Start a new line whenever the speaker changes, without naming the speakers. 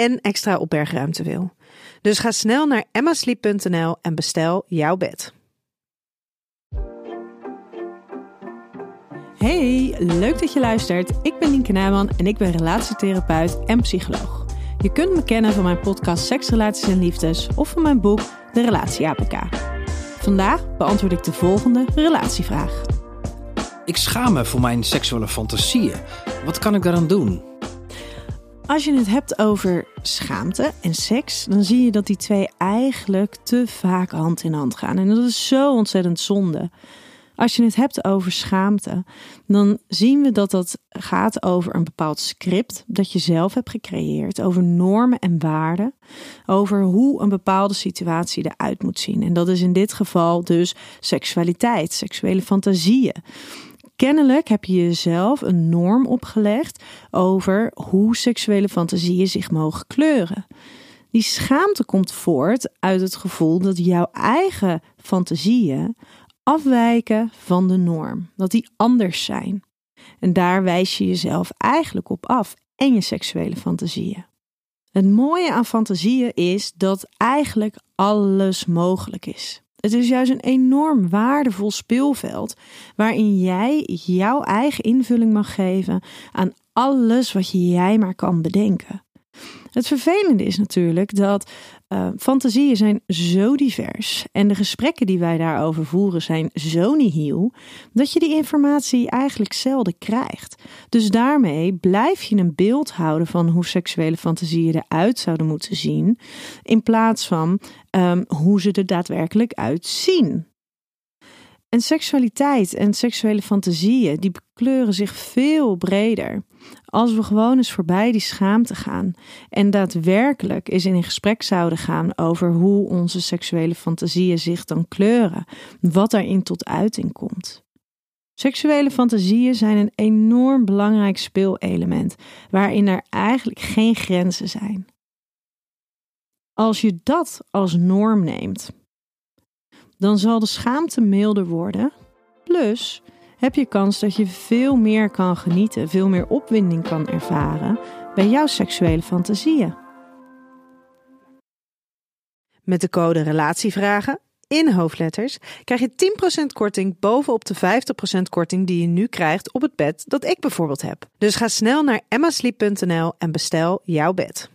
en extra opbergruimte wil. Dus ga snel naar emmasleep.nl en bestel jouw bed. Hey, leuk dat je luistert. Ik ben Nienke Nijman en ik ben relatietherapeut en psycholoog. Je kunt me kennen van mijn podcast Seks, Relaties en Liefdes of van mijn boek De Relatie APK. Vandaag beantwoord ik de volgende relatievraag.
Ik schaam me voor mijn seksuele fantasieën. Wat kan ik daaraan doen?
Als je het hebt over schaamte en seks, dan zie je dat die twee eigenlijk te vaak hand in hand gaan. En dat is zo ontzettend zonde. Als je het hebt over schaamte, dan zien we dat dat gaat over een bepaald script dat je zelf hebt gecreëerd, over normen en waarden, over hoe een bepaalde situatie eruit moet zien. En dat is in dit geval dus seksualiteit, seksuele fantasieën. Kennelijk heb je jezelf een norm opgelegd over hoe seksuele fantasieën zich mogen kleuren. Die schaamte komt voort uit het gevoel dat jouw eigen fantasieën afwijken van de norm, dat die anders zijn. En daar wijs je jezelf eigenlijk op af en je seksuele fantasieën. Het mooie aan fantasieën is dat eigenlijk alles mogelijk is. Het is juist een enorm waardevol speelveld waarin jij jouw eigen invulling mag geven aan alles wat jij maar kan bedenken. Het vervelende is natuurlijk dat uh, fantasieën zijn zo divers en de gesprekken die wij daarover voeren zijn zo nihil dat je die informatie eigenlijk zelden krijgt. Dus daarmee blijf je een beeld houden van hoe seksuele fantasieën eruit zouden moeten zien, in plaats van um, hoe ze er daadwerkelijk uitzien. En seksualiteit en seksuele fantasieën die bekleuren zich veel breder. Als we gewoon eens voorbij die schaamte gaan en daadwerkelijk eens in een gesprek zouden gaan over hoe onze seksuele fantasieën zich dan kleuren, wat daarin tot uiting komt. Seksuele fantasieën zijn een enorm belangrijk speelelement waarin er eigenlijk geen grenzen zijn. Als je dat als norm neemt, dan zal de schaamte milder worden. Plus heb je kans dat je veel meer kan genieten, veel meer opwinding kan ervaren bij jouw seksuele fantasieën. Met de code RELATIEVRAGEN in hoofdletters krijg je 10% korting bovenop de 50% korting die je nu krijgt op het bed dat ik bijvoorbeeld heb. Dus ga snel naar emmasleep.nl en bestel jouw bed.